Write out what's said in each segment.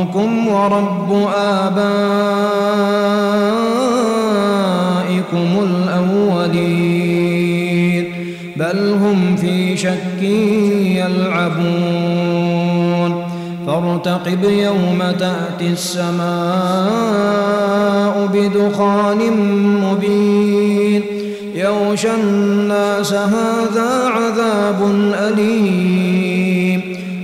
ربكم ورب آبائكم الأولين بل هم في شك يلعبون فارتقب يوم تأتي السماء بدخان مبين يغشى الناس هذا عذاب أليم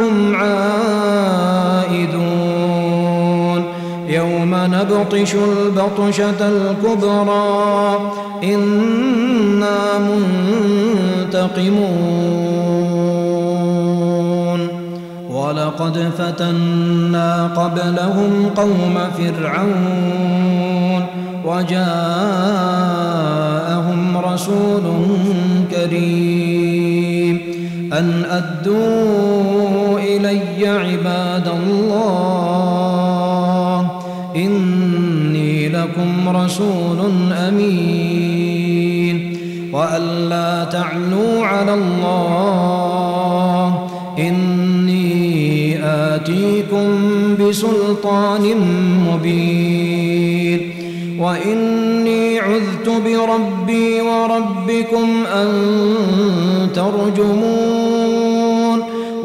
إنكم عائدون يوم نبطش البطشة الكبرى إنا منتقمون ولقد فتنا قبلهم قوم فرعون وجاءهم رسول كريم أن أدوا إلي عباد الله إني لكم رسول أمين. وأن لا تعلوا على الله إني آتيكم بسلطان مبين. وإني عذت بربي وربكم أن ترجمون.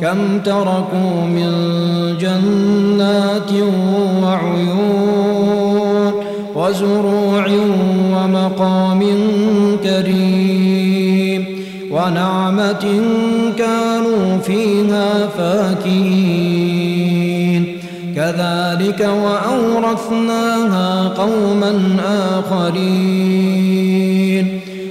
كم تركوا من جنات وعيون وزروع ومقام كريم ونعمة كانوا فيها فاكين كذلك وأورثناها قوما آخرين.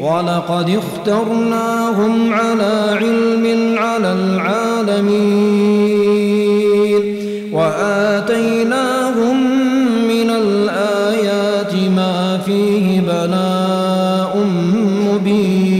ولقد اخترناهم على علم على العالمين وآتيناهم من الآيات ما فيه بلاء مبين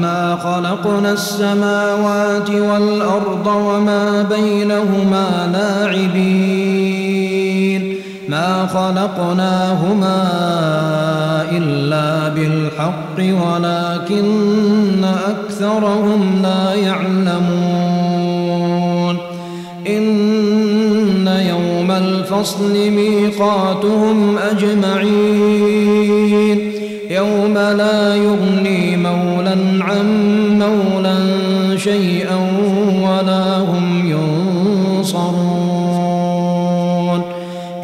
وما خلقنا السماوات والأرض وما بينهما لاعبين ما خلقناهما إلا بالحق ولكن أكثرهم لا يعلمون إن يوم الفصل ميقاتهم أجمعين يوم لا يغني مولا عن مولا شيئا ولا هم ينصرون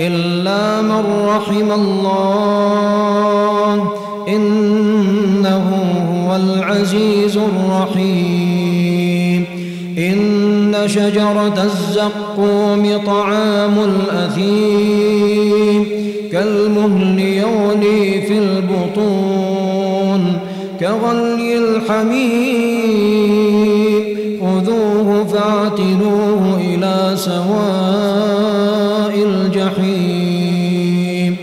إلا من رحم الله إنه هو العزيز الرحيم إن شجرة الزقوم طعام الأثيم كالمهل يغلي في البطون كغلي الحميم. خذوه فاعتلوه إلى سواء الجحيم.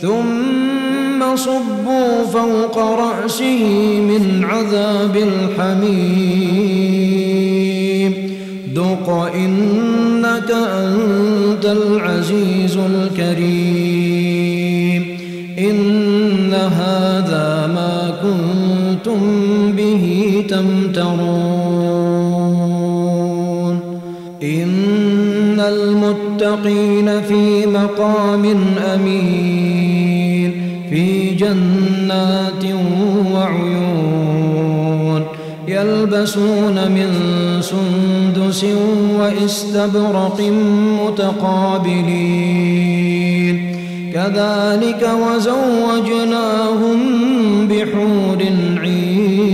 ثم صبوا فوق رأسه من عذاب الحميم. ذق إنك أنت العزيز الكريم. تمترون إن المتقين في مقام أمين في جنات وعيون يلبسون من سندس وإستبرق متقابلين كذلك وزوجناهم بحور عين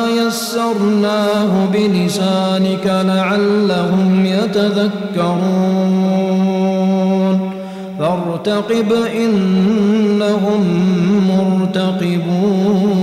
يسرناه بلسانك لعلهم يتذكرون. فارتقب إنهم مرتقبون.